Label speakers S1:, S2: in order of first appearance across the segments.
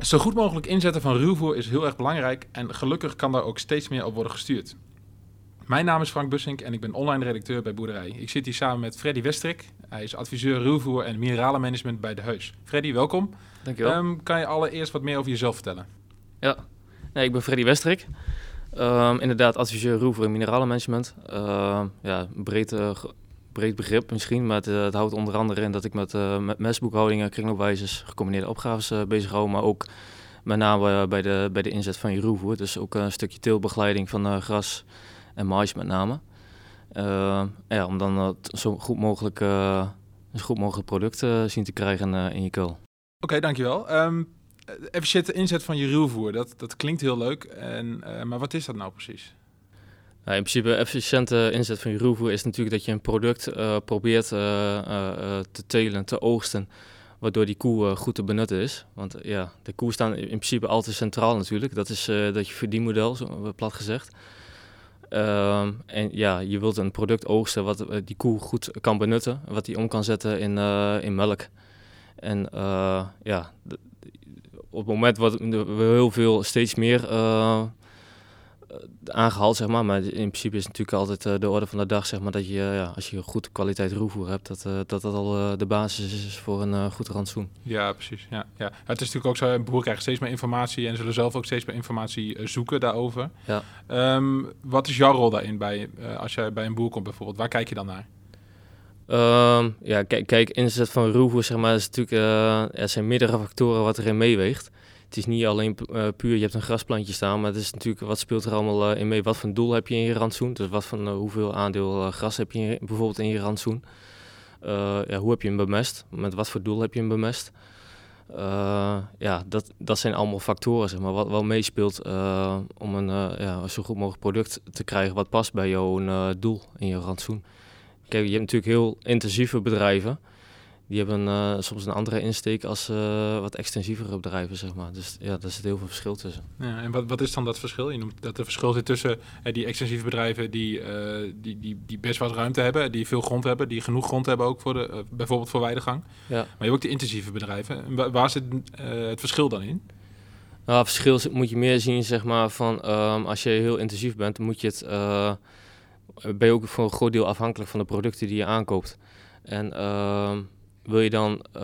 S1: Zo goed mogelijk inzetten van ruwvoer is heel erg belangrijk en gelukkig kan daar ook steeds meer op worden gestuurd. Mijn naam is Frank Bussink en ik ben online redacteur bij Boerderij. Ik zit hier samen met Freddy Westrik. Hij is adviseur ruwvoer en mineralenmanagement bij De Heus. Freddy, welkom.
S2: Dankjewel.
S1: Um, kan je allereerst wat meer over jezelf vertellen?
S2: Ja, nee, ik ben Freddy Westrik. Um, inderdaad, adviseur ruwvoer en mineralenmanagement. Uh, ja, breed, uh, breed begrip misschien, maar het, uh, het, houdt onder andere in dat ik met, uh, met mesboekhoudingen, kringloopwijzers, gecombineerde opgaves uh, bezig hou, maar ook met name bij, de, bij de inzet van je ruwvoer. Dus ook een stukje teelbegeleiding van gras en mais met name. ja, om dan zo goed mogelijk, zo goed mogelijk product zien te krijgen in je kool.
S1: Oké, okay, dankjewel. Um, efficiënte inzet van je ruwvoer, dat, dat klinkt heel leuk, en, maar wat is dat nou precies?
S2: Nou, in principe, efficiënte inzet van je is natuurlijk dat je een product uh, probeert uh, uh, te telen, te oogsten, waardoor die koe goed te benutten is. Want ja, de koe staan in principe altijd centraal natuurlijk. Dat is dat je verdienmodel, zo plat gezegd. Ehm, en ja, je wilt een product oogsten wat die koe goed kan benutten, wat die om kan zetten in, in melk. En ja, op het moment wat we heel veel, steeds meer eh, aangehaald, zeg maar. Maar in principe is het natuurlijk altijd uh, de orde van de dag, zeg maar, dat je, ja, als je goed kwaliteit roevoer hebt, dat uh, dat, dat al de basis is voor een goed rantsoen.
S1: Ja, precies. Ja, ja. Het is natuurlijk ook zo, boeren krijgen steeds meer informatie en zullen zelf ook steeds meer informatie zoeken daarover. Ja. Um, wat is jouw rol daarin bij, als jij bij een boer komt bijvoorbeeld? Waar kijk je dan naar?
S2: Um, ja, kijk, kijk, inzet van roevoer, zeg maar, is natuurlijk, er zijn meerdere factoren wat erin meeweegt het is niet alleen uh, puur, je hebt een grasplantje staan, maar het is natuurlijk, wat speelt er allemaal uh, in mee? Wat voor doel heb je in je rantsoen? Dus wat van uh, hoeveel aandeel gras heb je bijvoorbeeld in je rantsoen? ja, hoe heb je hem bemest? Met wat voor doel heb je hem bemest? ja, dat, dat zijn allemaal factoren, zeg maar, wat wel meespeelt om een ja, zo goed mogelijk product te krijgen wat past bij jouw doel in je rantsoen. Kijk, je hebt natuurlijk heel intensieve bedrijven die hebben uh, soms een andere insteek als uh, wat extensievere bedrijven, zeg maar. Dus ja, daar zit heel veel verschil tussen.
S1: Ja, en wat, wat is dan dat verschil? Je noemt dat er verschil zit tussen uh, die extensieve bedrijven die, die, die, die best wat ruimte hebben, die veel grond hebben, die genoeg grond hebben ook voor de, bijvoorbeeld voor weidegang. Ja. Maar je hebt ook de intensieve bedrijven. Waar, waar zit het verschil dan in?
S2: Nou, het verschil moet je meer zien, zeg maar, van um, als je heel intensief bent, dan moet je het, ben je ook voor een groot deel afhankelijk van de producten die je aankoopt. En ehm, wil je dan, uh,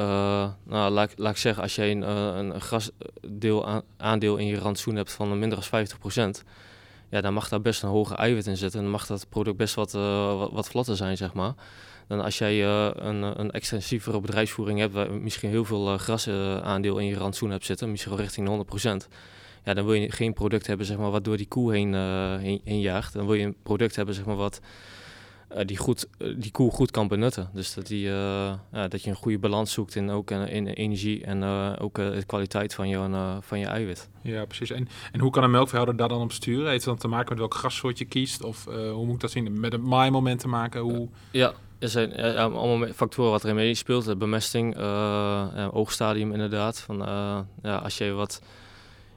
S2: nou, laat, ik zeggen, als je een, uh, een grasdeel aandeel in je rantsoen hebt van minder dan 50%, ja, dan mag daar best een hoge eiwit in zitten. En dan mag dat product best wat, wat, wat, vlotter zijn, zeg maar. Dan als jij een, een extensievere bedrijfsvoering hebt, waar misschien heel veel grasaandeel in je rantsoen hebt zitten, misschien richting de 100%, ja, dan wil je geen product hebben zeg maar, wat door die koe heen, heen, heen jaagt. Dan wil je een product hebben zeg maar, wat uh, die, goed, uh, die koe goed kan benutten. Dus dat, die, ja, dat je een goede balans zoekt in, ook in energie en ook de kwaliteit van je, van je eiwit.
S1: Ja, precies. En, en hoe kan een melkveehouder daar dan op sturen? Heeft het dan te maken met welk grassoort je kiest? Of hoe moet ik dat zien? Met een maaimoment te maken? Hoe...
S2: ja, er zijn allemaal factoren wat erin meespeelt. Bemesting, oogstadium inderdaad. Van, ja, als je wat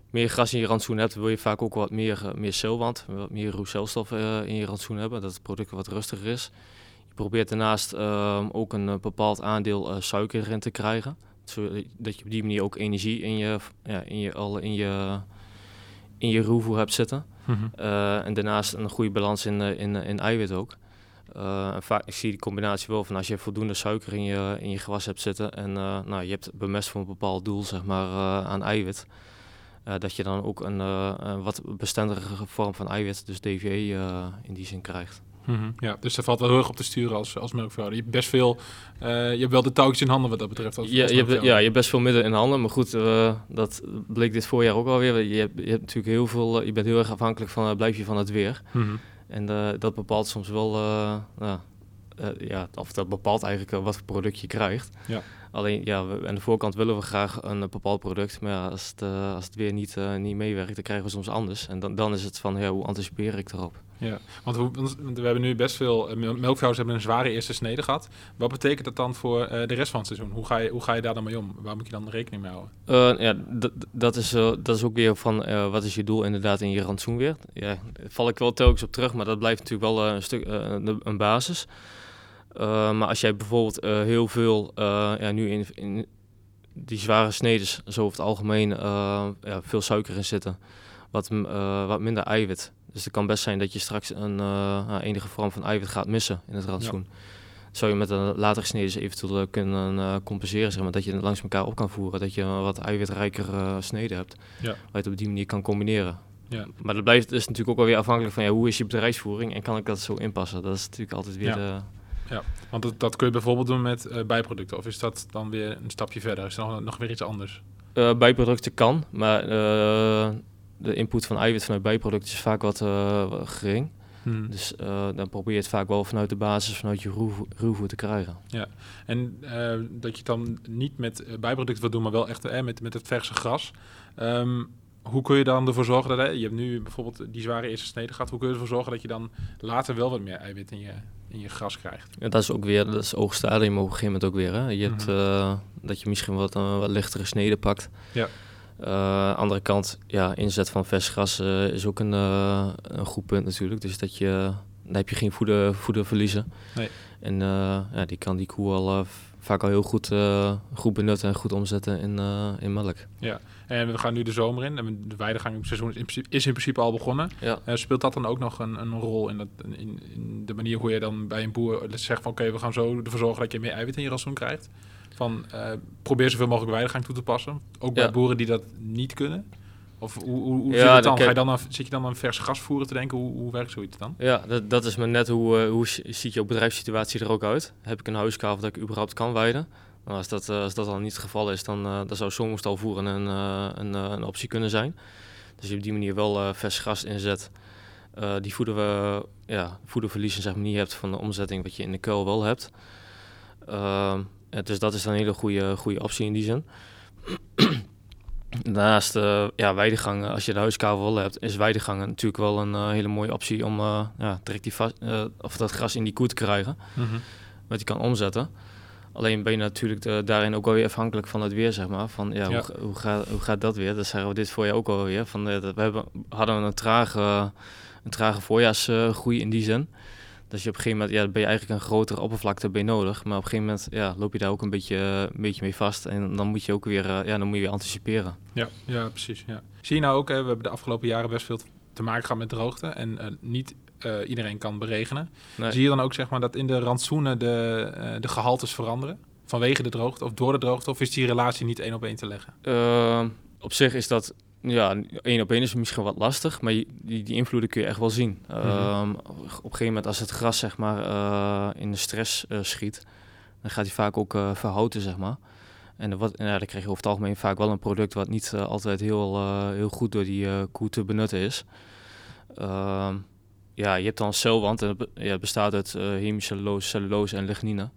S2: meer gras in je rantsoen hebt, wil je vaak ook wat meer, uh, meer celwand, wat meer roecelstoffen uh, in je rantsoen hebben, dat het product wat rustiger is. Je probeert daarnaast uh, ook een bepaald aandeel suiker erin te krijgen, zodat je op die manier ook energie in je, ja, in je, al in je, in je roevoer hebt zitten. Mm -hmm. en daarnaast een goede balans in, in, in eiwit ook. vaak, ik zie die combinatie wel van als je voldoende suiker in je, in je gewas hebt zitten en nou, je hebt bemest voor een bepaald doel zeg maar, aan eiwit uh, dat je dan ook een, uh, een wat bestendigere vorm van eiwit, dus DVE, uh, eh, in die zin krijgt.
S1: Mm -hmm. Ja, dus daar valt wel heel erg op te sturen als, als melkvrouw. Je hebt best veel, je hebt wel de touwtjes in handen wat dat betreft. Als,
S2: ja, als je hebt, ja, je hebt best veel middelen in handen, maar goed, dat bleek dit voorjaar ook alweer. Je hebt, je hebt natuurlijk heel veel, je bent heel erg afhankelijk van, blijf je van het weer. Mm -hmm. En dat bepaalt soms wel, nou, ja, of dat bepaalt eigenlijk wat voor product je krijgt. Ja. Alleen ja, we, aan de voorkant willen we graag een, bepaald product. Maar ja, als, het, uh, als het weer niet, uh, niet meewerkt, dan krijgen we soms anders. En dan, dan is het van, ja, hoe anticipeer ik erop?
S1: Ja, want we, we hebben nu best veel... Melkvrouwers hebben een zware eerste snede gehad. Wat betekent dat dan voor de rest van het seizoen? Hoe ga, je, hoe ga je daar dan mee om? Waar moet je dan rekening mee
S2: houden? ja, dat is, dat is ook weer van, wat is je doel inderdaad in je rantsoen weer? Ja, val ik wel telkens op terug, maar dat blijft natuurlijk wel een stuk een basis. Uh, maar als jij bijvoorbeeld uh, heel veel, uh, ja, nu in, in, die zware sneden, zo over het algemeen, ja, veel suiker in zitten. Wat, wat minder eiwit. Dus het kan best zijn dat je straks een enige vorm van eiwit gaat missen in het rantsoen. Zou je met een latere snede eventueel kunnen compenseren, zeg maar, dat je het langs elkaar op kan voeren. Dat je een wat eiwitrijker snede hebt. Ja. Waar je het op die manier kan combineren. Ja. Maar dat blijft dus natuurlijk ook wel weer afhankelijk van ja, hoe is je bedrijfsvoering en kan ik dat zo inpassen? Dat is natuurlijk altijd weer
S1: ja. Ja, want dat, dat kun je bijvoorbeeld doen met uh, bijproducten. Of is dat dan weer een stapje verder? Is er nog, nog weer iets anders?
S2: Uh, bijproducten kan, maar uh, de input van eiwit vanuit bijproducten is vaak wat gering. Hmm. Dus dan probeer je het vaak wel vanuit de basis, vanuit je ruwvoer te krijgen.
S1: Ja, en dat je het dan niet met bijproducten wil doen, maar wel echt met, met het verse gras. Um, hoe kun je dan ervoor zorgen dat je hebt nu bijvoorbeeld die zware eerste snede gehad, hoe kun je ervoor zorgen dat je dan later wel wat meer eiwit in je, in je gras krijgt?
S2: Ja, dat is ook weer, dat is oogstadium op een gegeven moment ook weer. Hè? Je hebt, mhm. eh, dat je misschien wat, uh, wat lichtere sneden pakt. Ja. Uh, andere kant, ja, inzet van vers gras is ook een, een goed punt natuurlijk. Dus dat je, dan heb je geen voeder, voederverliezen. Nee. En ja, die kan die koe al vaak al heel goed, goed benutten en goed omzetten in, in melk.
S1: Ja, en we gaan nu de zomer in. En de weidegang seizoen is in principe, is in principe al begonnen. Ja. Uh, speelt dat dan ook nog een, een rol in, dat, in, in, de manier hoe je dan bij een boer zegt van oké, we gaan zo ervoor zorgen dat je meer eiwit in je rantsoen krijgt? Van uh, probeer zoveel mogelijk weidegang toe te passen. Ook bij boeren die dat niet kunnen. Of hoe, hoe, hoe ja, zit het dan? Ga je dan aan, zit je dan aan vers gas voeren te denken? Hoe, hoe werkt zoiets dan?
S2: Ja, dat, dat is maar net hoe, uh, hoe ziet jouw bedrijfssituatie er ook uit. Heb ik een huiskavel dat ik überhaupt kan weiden? als dat, eh, als dat al niet het geval is, dan, uh, dan zou voeren een, uh, een, een, optie kunnen zijn. Dus je op die manier wel vers gras inzet. die voeden we, ja, voederverliezen zeg maar, niet hebt van de omzetting wat je in de kuil wel hebt. Ehm, dus dat is dan een hele goede, goede optie in die zin. Daarnaast, ja, weidegangen, als je de huiskavel wel hebt, is weidegangen natuurlijk wel een hele mooie optie om ja, direct die vast, of dat gras in die koe te krijgen. Mm Wat je kan omzetten. Alleen ben je natuurlijk de, daarin ook alweer afhankelijk van het weer, zeg maar. Van ja, Hoe, hoe, gaat, hoe gaat dat weer? Dat zeggen we dit voor je ook alweer. Van, uh, we hebben, hadden een trage, een trage voorjaarsgroei in die zin. Dus je op een gegeven moment, ja, ben je eigenlijk een grotere oppervlakte bij nodig. Maar op een gegeven moment ja, loop je daar ook een beetje, een beetje mee vast. En dan moet je ook weer, uh, ja, dan moet je weer anticiperen.
S1: Ja, ja precies. Ja. Zie je nou ook, hè, we hebben de afgelopen jaren best veel te maken gehad met droogte. En uh, niet uh, iedereen kan beregenen. Zie je dan ook zeg maar, dat in de rantsoenen de, uh, de gehaltes veranderen? Vanwege de droogte of door de droogte? Of is die relatie niet één op één te leggen?
S2: Uh, op zich is dat ja, één op één is misschien wat lastig, maar die, die invloeden kun je echt wel zien. Mm -hmm. op een gegeven moment als het gras zeg maar, uh, in de stress uh, schiet, dan gaat hij vaak ook uh, verhouten, zeg maar. En wat, ja, dan krijg je over het algemeen vaak wel een product wat niet altijd heel, heel goed door die koe te benutten is. Ehm, ja, je hebt dan celwand en ja, het bestaat uit uh, hemicellulose, cellulose en lignine.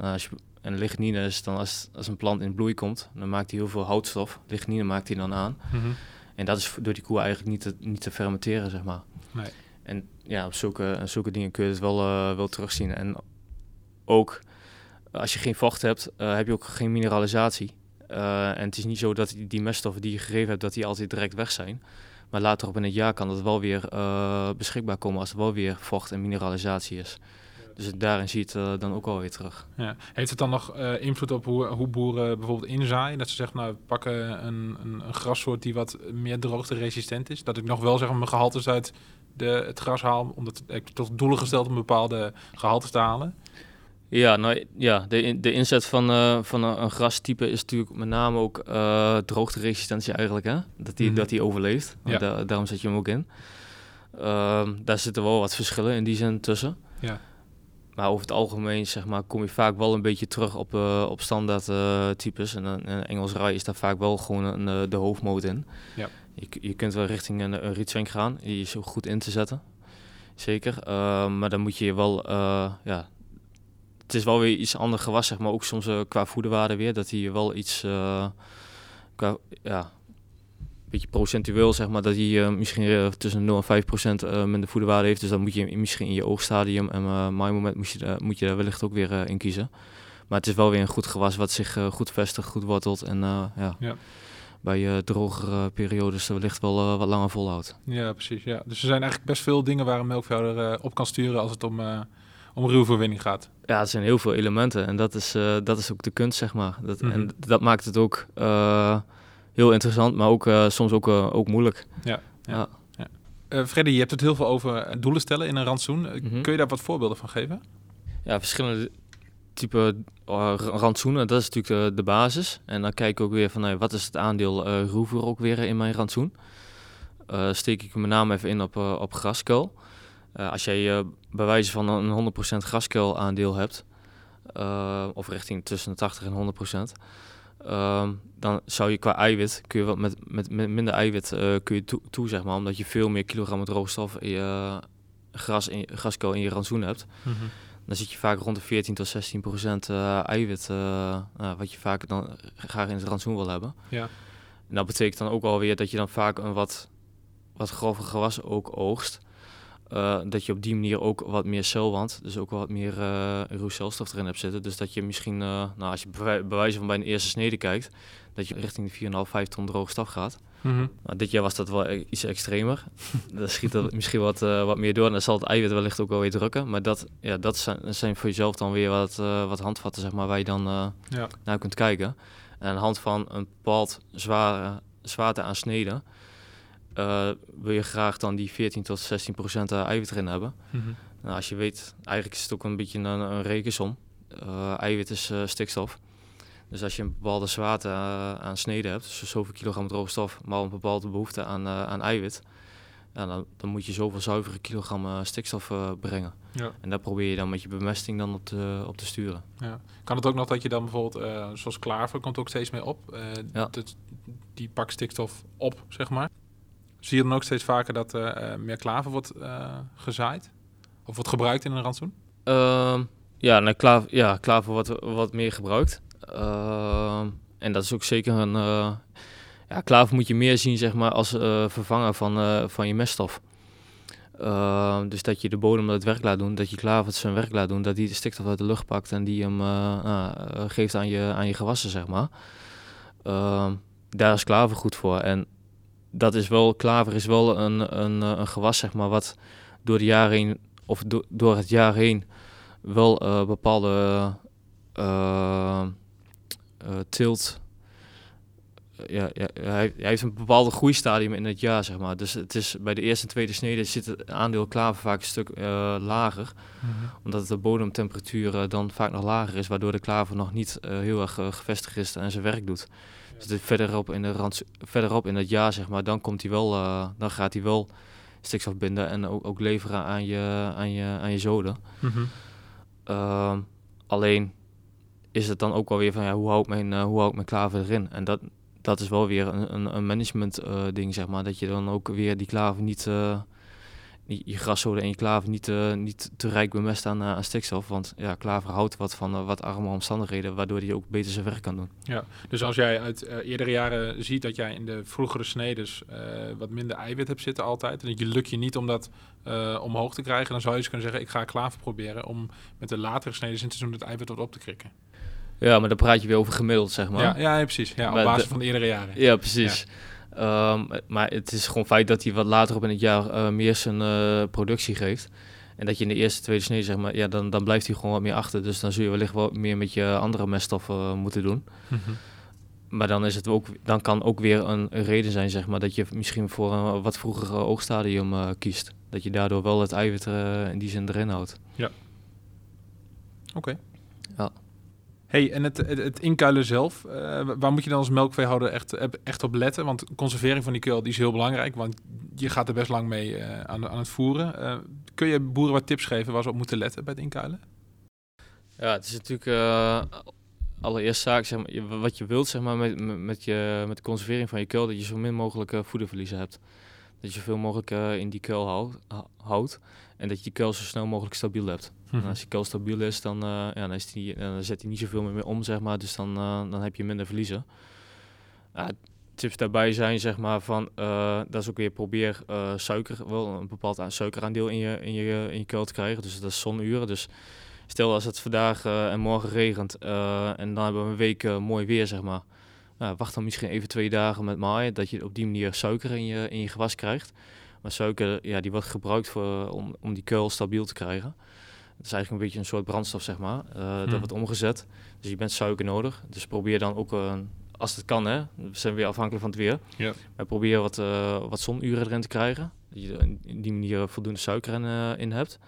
S2: Uh, als je, en lignine is dan als, als een plant in bloei komt, dan maakt hij heel veel houtstof. Lignine maakt hij dan aan. Mm -hmm. En dat is door die koe eigenlijk niet te, niet te fermenteren, zeg maar. Nee. En ja, op zulke, zulke dingen kun je het wel, uh, wel terugzien. En ook als je geen vocht hebt, uh, heb je ook geen mineralisatie. Uh, en het is niet zo dat die, die meststoffen die je gegeven hebt, dat die altijd direct weg zijn. Maar later op in het jaar kan het wel weer beschikbaar komen als er wel weer vocht en mineralisatie is. Dus daarin zie je het uh, dan ook alweer terug.
S1: Ja. Heeft het dan nog uh, invloed op hoe, hoe boeren bijvoorbeeld inzaaien? Dat ze zeggen, nou, we pakken een, een, een grassoort die wat meer droogte-resistent is. Dat ik nog wel zeg, mijn gehaltes uit de, het gras haal, omdat ik tot doelen gesteld om bepaalde gehaltes te halen.
S2: Ja, nou, ja de, de inzet van, uh, van een, een, grastype is natuurlijk met name ook droogteresistentie eigenlijk. Hè? Dat die, mm dat die overleeft. Ja. daarom zet je hem ook in. Uh, daar zitten wel wat verschillen in die zin tussen. Ja. Maar over het algemeen zeg maar, kom je vaak wel een beetje terug op, uh, op standaard types. En een Engels rij is daar vaak wel gewoon een, de hoofdmoot in. Ja. Je, je kunt wel richting een, een rietzwenk gaan. Die is ook goed in te zetten. Zeker. maar dan moet je wel ja, het is wel weer iets ander gewas, zeg maar. Ook soms qua voederwaarde weer. Dat hij wel iets, qua, ja, beetje procentueel, zeg maar. Dat hij uh, misschien tussen 0 en 5 procent minder voederwaarde heeft. Dus dan moet je misschien in je oogstadium en uh, moment moet je, moet je daar wellicht ook weer in kiezen. Maar het is wel weer een goed gewas wat zich goed vestigt, goed wortelt. En ja. ja bij uh, drogere periodes wellicht wel uh, wat langer volhoudt.
S1: Ja, precies. Ja. Dus er zijn eigenlijk best veel dingen waar een melkveehouder uh, op kan sturen als het om om ruwverwinning gaat.
S2: Ja, er zijn heel veel elementen en dat is, dat is ook de kunst, zeg maar. Dat, En mhm. dat maakt het ook heel interessant, maar ook soms ook, ook moeilijk.
S1: Ja, ja. ja. Freddy, je hebt het heel veel over doelen stellen in een rantsoen. Mhm. Kun je daar wat voorbeelden van geven?
S2: Ja, verschillende type uh, rantsoenen, dat is natuurlijk de, de, basis. En dan kijk ik ook weer van wat is het aandeel uh, roever ook weer in mijn rantsoen. Uh, steek ik met name even in op, op graskuil. als jij bij wijze van een 100% graskuil aandeel hebt, of richting tussen de 80 en 100%, ehm, dan zou je qua eiwit, kun je wat met, met, met minder eiwit kun je toe, toe, zeg maar, omdat je veel meer kilogrammen droogstof in je gras in, graskuil in je rantsoen hebt. Mm dan zit je vaak rond de 14 tot 16 procent uh, eiwit, uh, wat je vaak dan graag in het rantsoen wil hebben.
S1: Ja.
S2: En dat betekent dan ook alweer dat je dan vaak een wat, wat grover gewas ook oogst. Uh, dat je op die manier ook wat meer celwand, dus ook wat meer uh, celstof erin hebt zitten. Dus dat je misschien, uh, nou, als je bij wijze van bij een eerste snede kijkt, dat je richting de 4,5, 5 ton droge staf gaat. Mm dit jaar was dat wel e-, iets extremer. dan schiet dat misschien wat, uh, wat meer door en dan zal het eiwit wellicht ook wel weer drukken. Maar dat, ja, dat zijn, zijn voor jezelf dan weer wat, wat handvatten zeg maar, waar je dan ja. naar kunt kijken. En aan de hand van een bepaald zware, zwaarte aan sneden wil je graag dan die 14 tot 16 procent eiwit erin hebben. Mm -hmm. nou, als je weet, eigenlijk is het ook een beetje een, een rekensom. eiwit is stikstof. Dus als je een bepaalde zwaarte aan sneden hebt, dus zoveel kilogram droge stof, maar een bepaalde behoefte aan, aan eiwit, ja, dan, dan, moet je zoveel zuivere kilogram stikstof brengen. Ja. En daar probeer je dan met je bemesting dan op te, op te sturen.
S1: Ja. Kan het ook nog dat je dan bijvoorbeeld, zoals klaver komt ook steeds meer op, ja. dat, die pak stikstof op, zeg maar. Zie je dan ook steeds vaker dat meer klaver wordt gezaaid? Of wordt gebruikt in een rantsoen?
S2: Ehm, ja, nou, klaver, ja, klaver wordt wat meer gebruikt. Ehm, en dat is ook zeker een... Uh, ja, klaver moet je meer zien zeg maar, als uh, vervanger van, uh, van je meststof. Ehm, dus dat je de bodem het werk laat doen, dat je klaver zijn werk laat doen, dat die de stikstof uit de lucht pakt en die hem geeft aan je, aan je gewassen, zeg maar. Daar is klaver goed voor. En dat is wel, klaver is wel een, een, een gewas, zeg maar, wat door de jaren heen, of do, door het jaar heen, wel bepaalde uh, tilt. Uh, ja, ja hij, hij, heeft een bepaalde groeistadium in het jaar, zeg maar. Dus het is bij de eerste en tweede snede zit het aandeel klaver vaak een stuk uh, lager. Mm -hmm. Omdat de bodemtemperatuur dan vaak nog lager is, waardoor de klaver nog niet heel erg gevestigd is en zijn werk doet. Dus verderop in, de rand, verderop in het jaar, zeg maar, dan, komt hij wel, dan gaat hij wel stikstof binden en ook, ook leveren aan je, aan je, aan je zoden. Mm -hmm. alleen is het dan ook wel weer van ja, hoe hou ik mijn, uh, hoe ik mijn klaver erin? En dat, dat is wel weer een, een, een management uh, ding, zeg maar. Dat je dan ook weer die klaver niet, uh, je graszoden en je klaver niet, niet te rijk bemest aan, aan stikstof. Want ja, klaver houdt wat van wat arme omstandigheden, waardoor die ook beter zijn werk kan doen.
S1: Ja, dus als jij uit eerdere jaren ziet dat jij in de vroegere snedes wat minder eiwit hebt zitten altijd, en je lukt je niet om dat omhoog te krijgen, dan zou je eens kunnen zeggen, ik ga klaver proberen om met de latere snedes in te doen het eiwit wat op te krikken.
S2: Ja, maar dan praat je weer over gemiddeld, zeg maar.
S1: Ja, ja, ja precies. Ja, op basis van de eerdere jaren.
S2: Ja, precies. Ehm, maar het is gewoon feit dat hij wat later op in het jaar uh, meer zijn uh, productie geeft. En dat je in de eerste, tweede snee, zeg maar, ja, dan, dan blijft hij gewoon wat meer achter. Dus dan zul je wellicht wat meer met je andere meststoffen uh, moeten doen. Mm -hmm. Maar dan, is het ook, dan kan ook weer een, een, reden zijn, zeg maar, dat je misschien voor een wat vroeger oogstadium kiest. Dat je daardoor wel het eiwit in die zin erin houdt.
S1: Ja. Oké. Okay. Hey, en het, het, inkuilen zelf, uh, waar moet je dan als melkveehouder echt, echt op letten? Want conservering van die kuil die is heel belangrijk, want je gaat er best lang mee uh, aan, aan het voeren. Kun je boeren wat tips geven waar ze op moeten letten bij het inkuilen?
S2: Ja, het is natuurlijk allereerst zaak, zeg maar, wat je wilt zeg maar, met, met, je, met de conservering van je kuil, dat je zo min mogelijk voederverliezen hebt. Dat je zoveel mogelijk in die kuil houdt en dat je die kuil zo snel mogelijk stabiel hebt. Mhm. als je kuil stabiel is, dan, uh, ja, dan, die, dan zet hij niet zoveel meer om, zeg maar. Dus dan, uh, dan heb je minder verliezen. tips daarbij zijn, zeg maar, van, uh, dat is ook weer probeer suiker, wel een bepaald suikeraandeel in je, in, je, in je kuil te krijgen. Dus dat is zonuren. Dus stel als het vandaag en morgen regent en dan hebben we een week mooi weer, zeg maar. Wacht dan misschien even twee dagen met maaien, dat je op die manier suiker in je, in je gewas krijgt. Maar suiker, ja, die wordt gebruikt voor, om, om die kuil stabiel te krijgen. Dat is eigenlijk een beetje een soort brandstof, zeg maar. Dat hmm. wordt omgezet. Dus je bent suiker nodig. Dus probeer dan ook, als het kan, hè, we zijn weer afhankelijk van het weer. Ja. Maar probeer wat, wat zonuren erin te krijgen. Dat je in die manier voldoende suiker in, in hebt.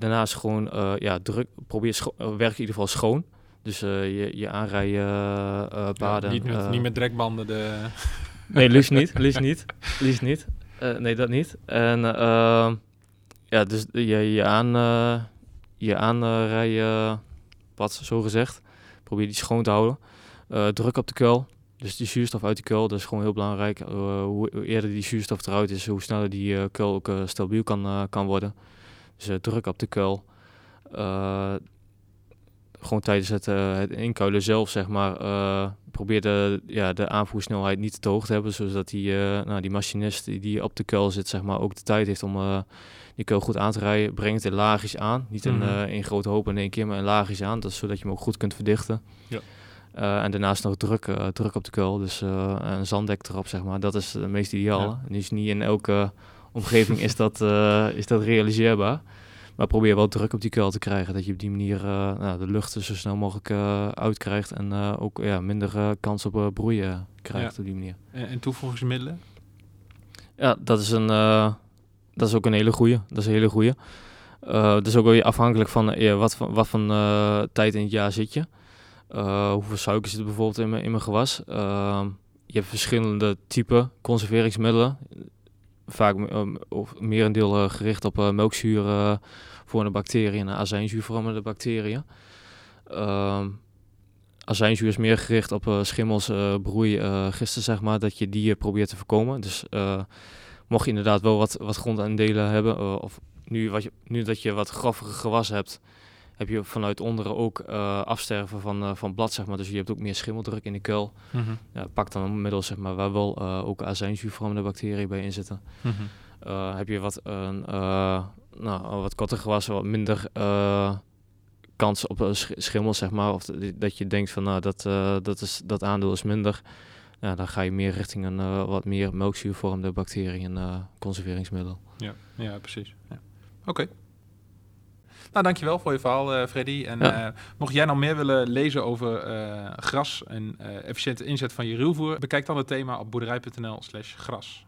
S2: daarnaast gewoon ja, druk, probeer werk in ieder geval schoon. Dus je, je aanrijbaden.
S1: Ja, niet, met, niet met trekbanden de...
S2: Nee, liefst niet. Liefst niet. Liefst niet. nee, dat niet. En uh, ja, dus je, je aan, uh, je aanrijden, wat zo gezegd. Probeer die schoon te houden. Uh, druk op de kuil. Dus die zuurstof uit de kuil, dat is gewoon heel belangrijk. Uh, hoe eerder die zuurstof eruit is, hoe sneller die kuil ook stabiel kan, kan worden. Dus druk op de kuil gewoon tijdens het, het inkuilen zelf, zeg maar, probeer de, ja, de aanvoersnelheid niet te hoog te hebben, zodat die, nou, die machinist die, die op de kuil zit, zeg maar, ook de tijd heeft om die kuil goed aan te rijden. Brengt het in laagjes aan, niet in, mm in grote hopen in één keer, maar in laagjes aan, dat is zodat je hem ook goed kunt verdichten. Ja. en daarnaast nog druk, druk op de kuil, dus een zanddek erop, zeg maar. Dat is het meest ideaal. Ja. En dus niet in elke omgeving is dat, is dat realiseerbaar. Maar probeer wel druk op die kuil te krijgen. Dat je op die manier nou, de lucht zo snel mogelijk uitkrijgt. En ook ja, minder kans op broeien krijgt op die manier.
S1: En, en toevoegingsmiddelen?
S2: Ja, dat is, een, dat is ook een hele goede. Dat is een hele goede. dat is ook weer afhankelijk van wat, wat van tijd in het jaar zit je. hoeveel suiker zit er bijvoorbeeld in mijn, in mijn gewas. je hebt verschillende type conserveringsmiddelen vaak of merendeel uh, gericht op uh, melkzuur uh, voor de bacteriën en azijnzuur voor de bacteriën. Uh, azijnzuur is meer gericht op schimmels, broei, gisten, zeg maar, dat je die probeert te voorkomen. Dus mocht je inderdaad wel wat, wat grondaandelen hebben, of nu, wat je, nu dat je wat groffere gewas hebt, heb je vanuit onderen ook uh, afsterven van, uh, van blad, zeg maar. Dus je hebt ook meer schimmeldruk in de kuil. Mm -hmm. ja, pak dan een middel, zeg maar, waar wel uh, ook azijnzuurvormende bacteriën bij in zitten. Mm -hmm. heb je wat, nou, wat korter gewassen, wat minder kans op schimmel, zeg maar. Of dat je denkt van, nou, dat, dat, is, dat aandeel is minder. Ja, dan ga je meer richting een wat meer melkzuurvormende bacteriën en conserveringsmiddel.
S1: Ja, ja precies. Ja. Oké. Nou, dankjewel voor je verhaal, uh, Freddy. En ja. uh, mocht jij nou meer willen lezen over uh, gras en efficiënte inzet van je ruwvoer, bekijk dan het thema op boerderij.nl slash gras.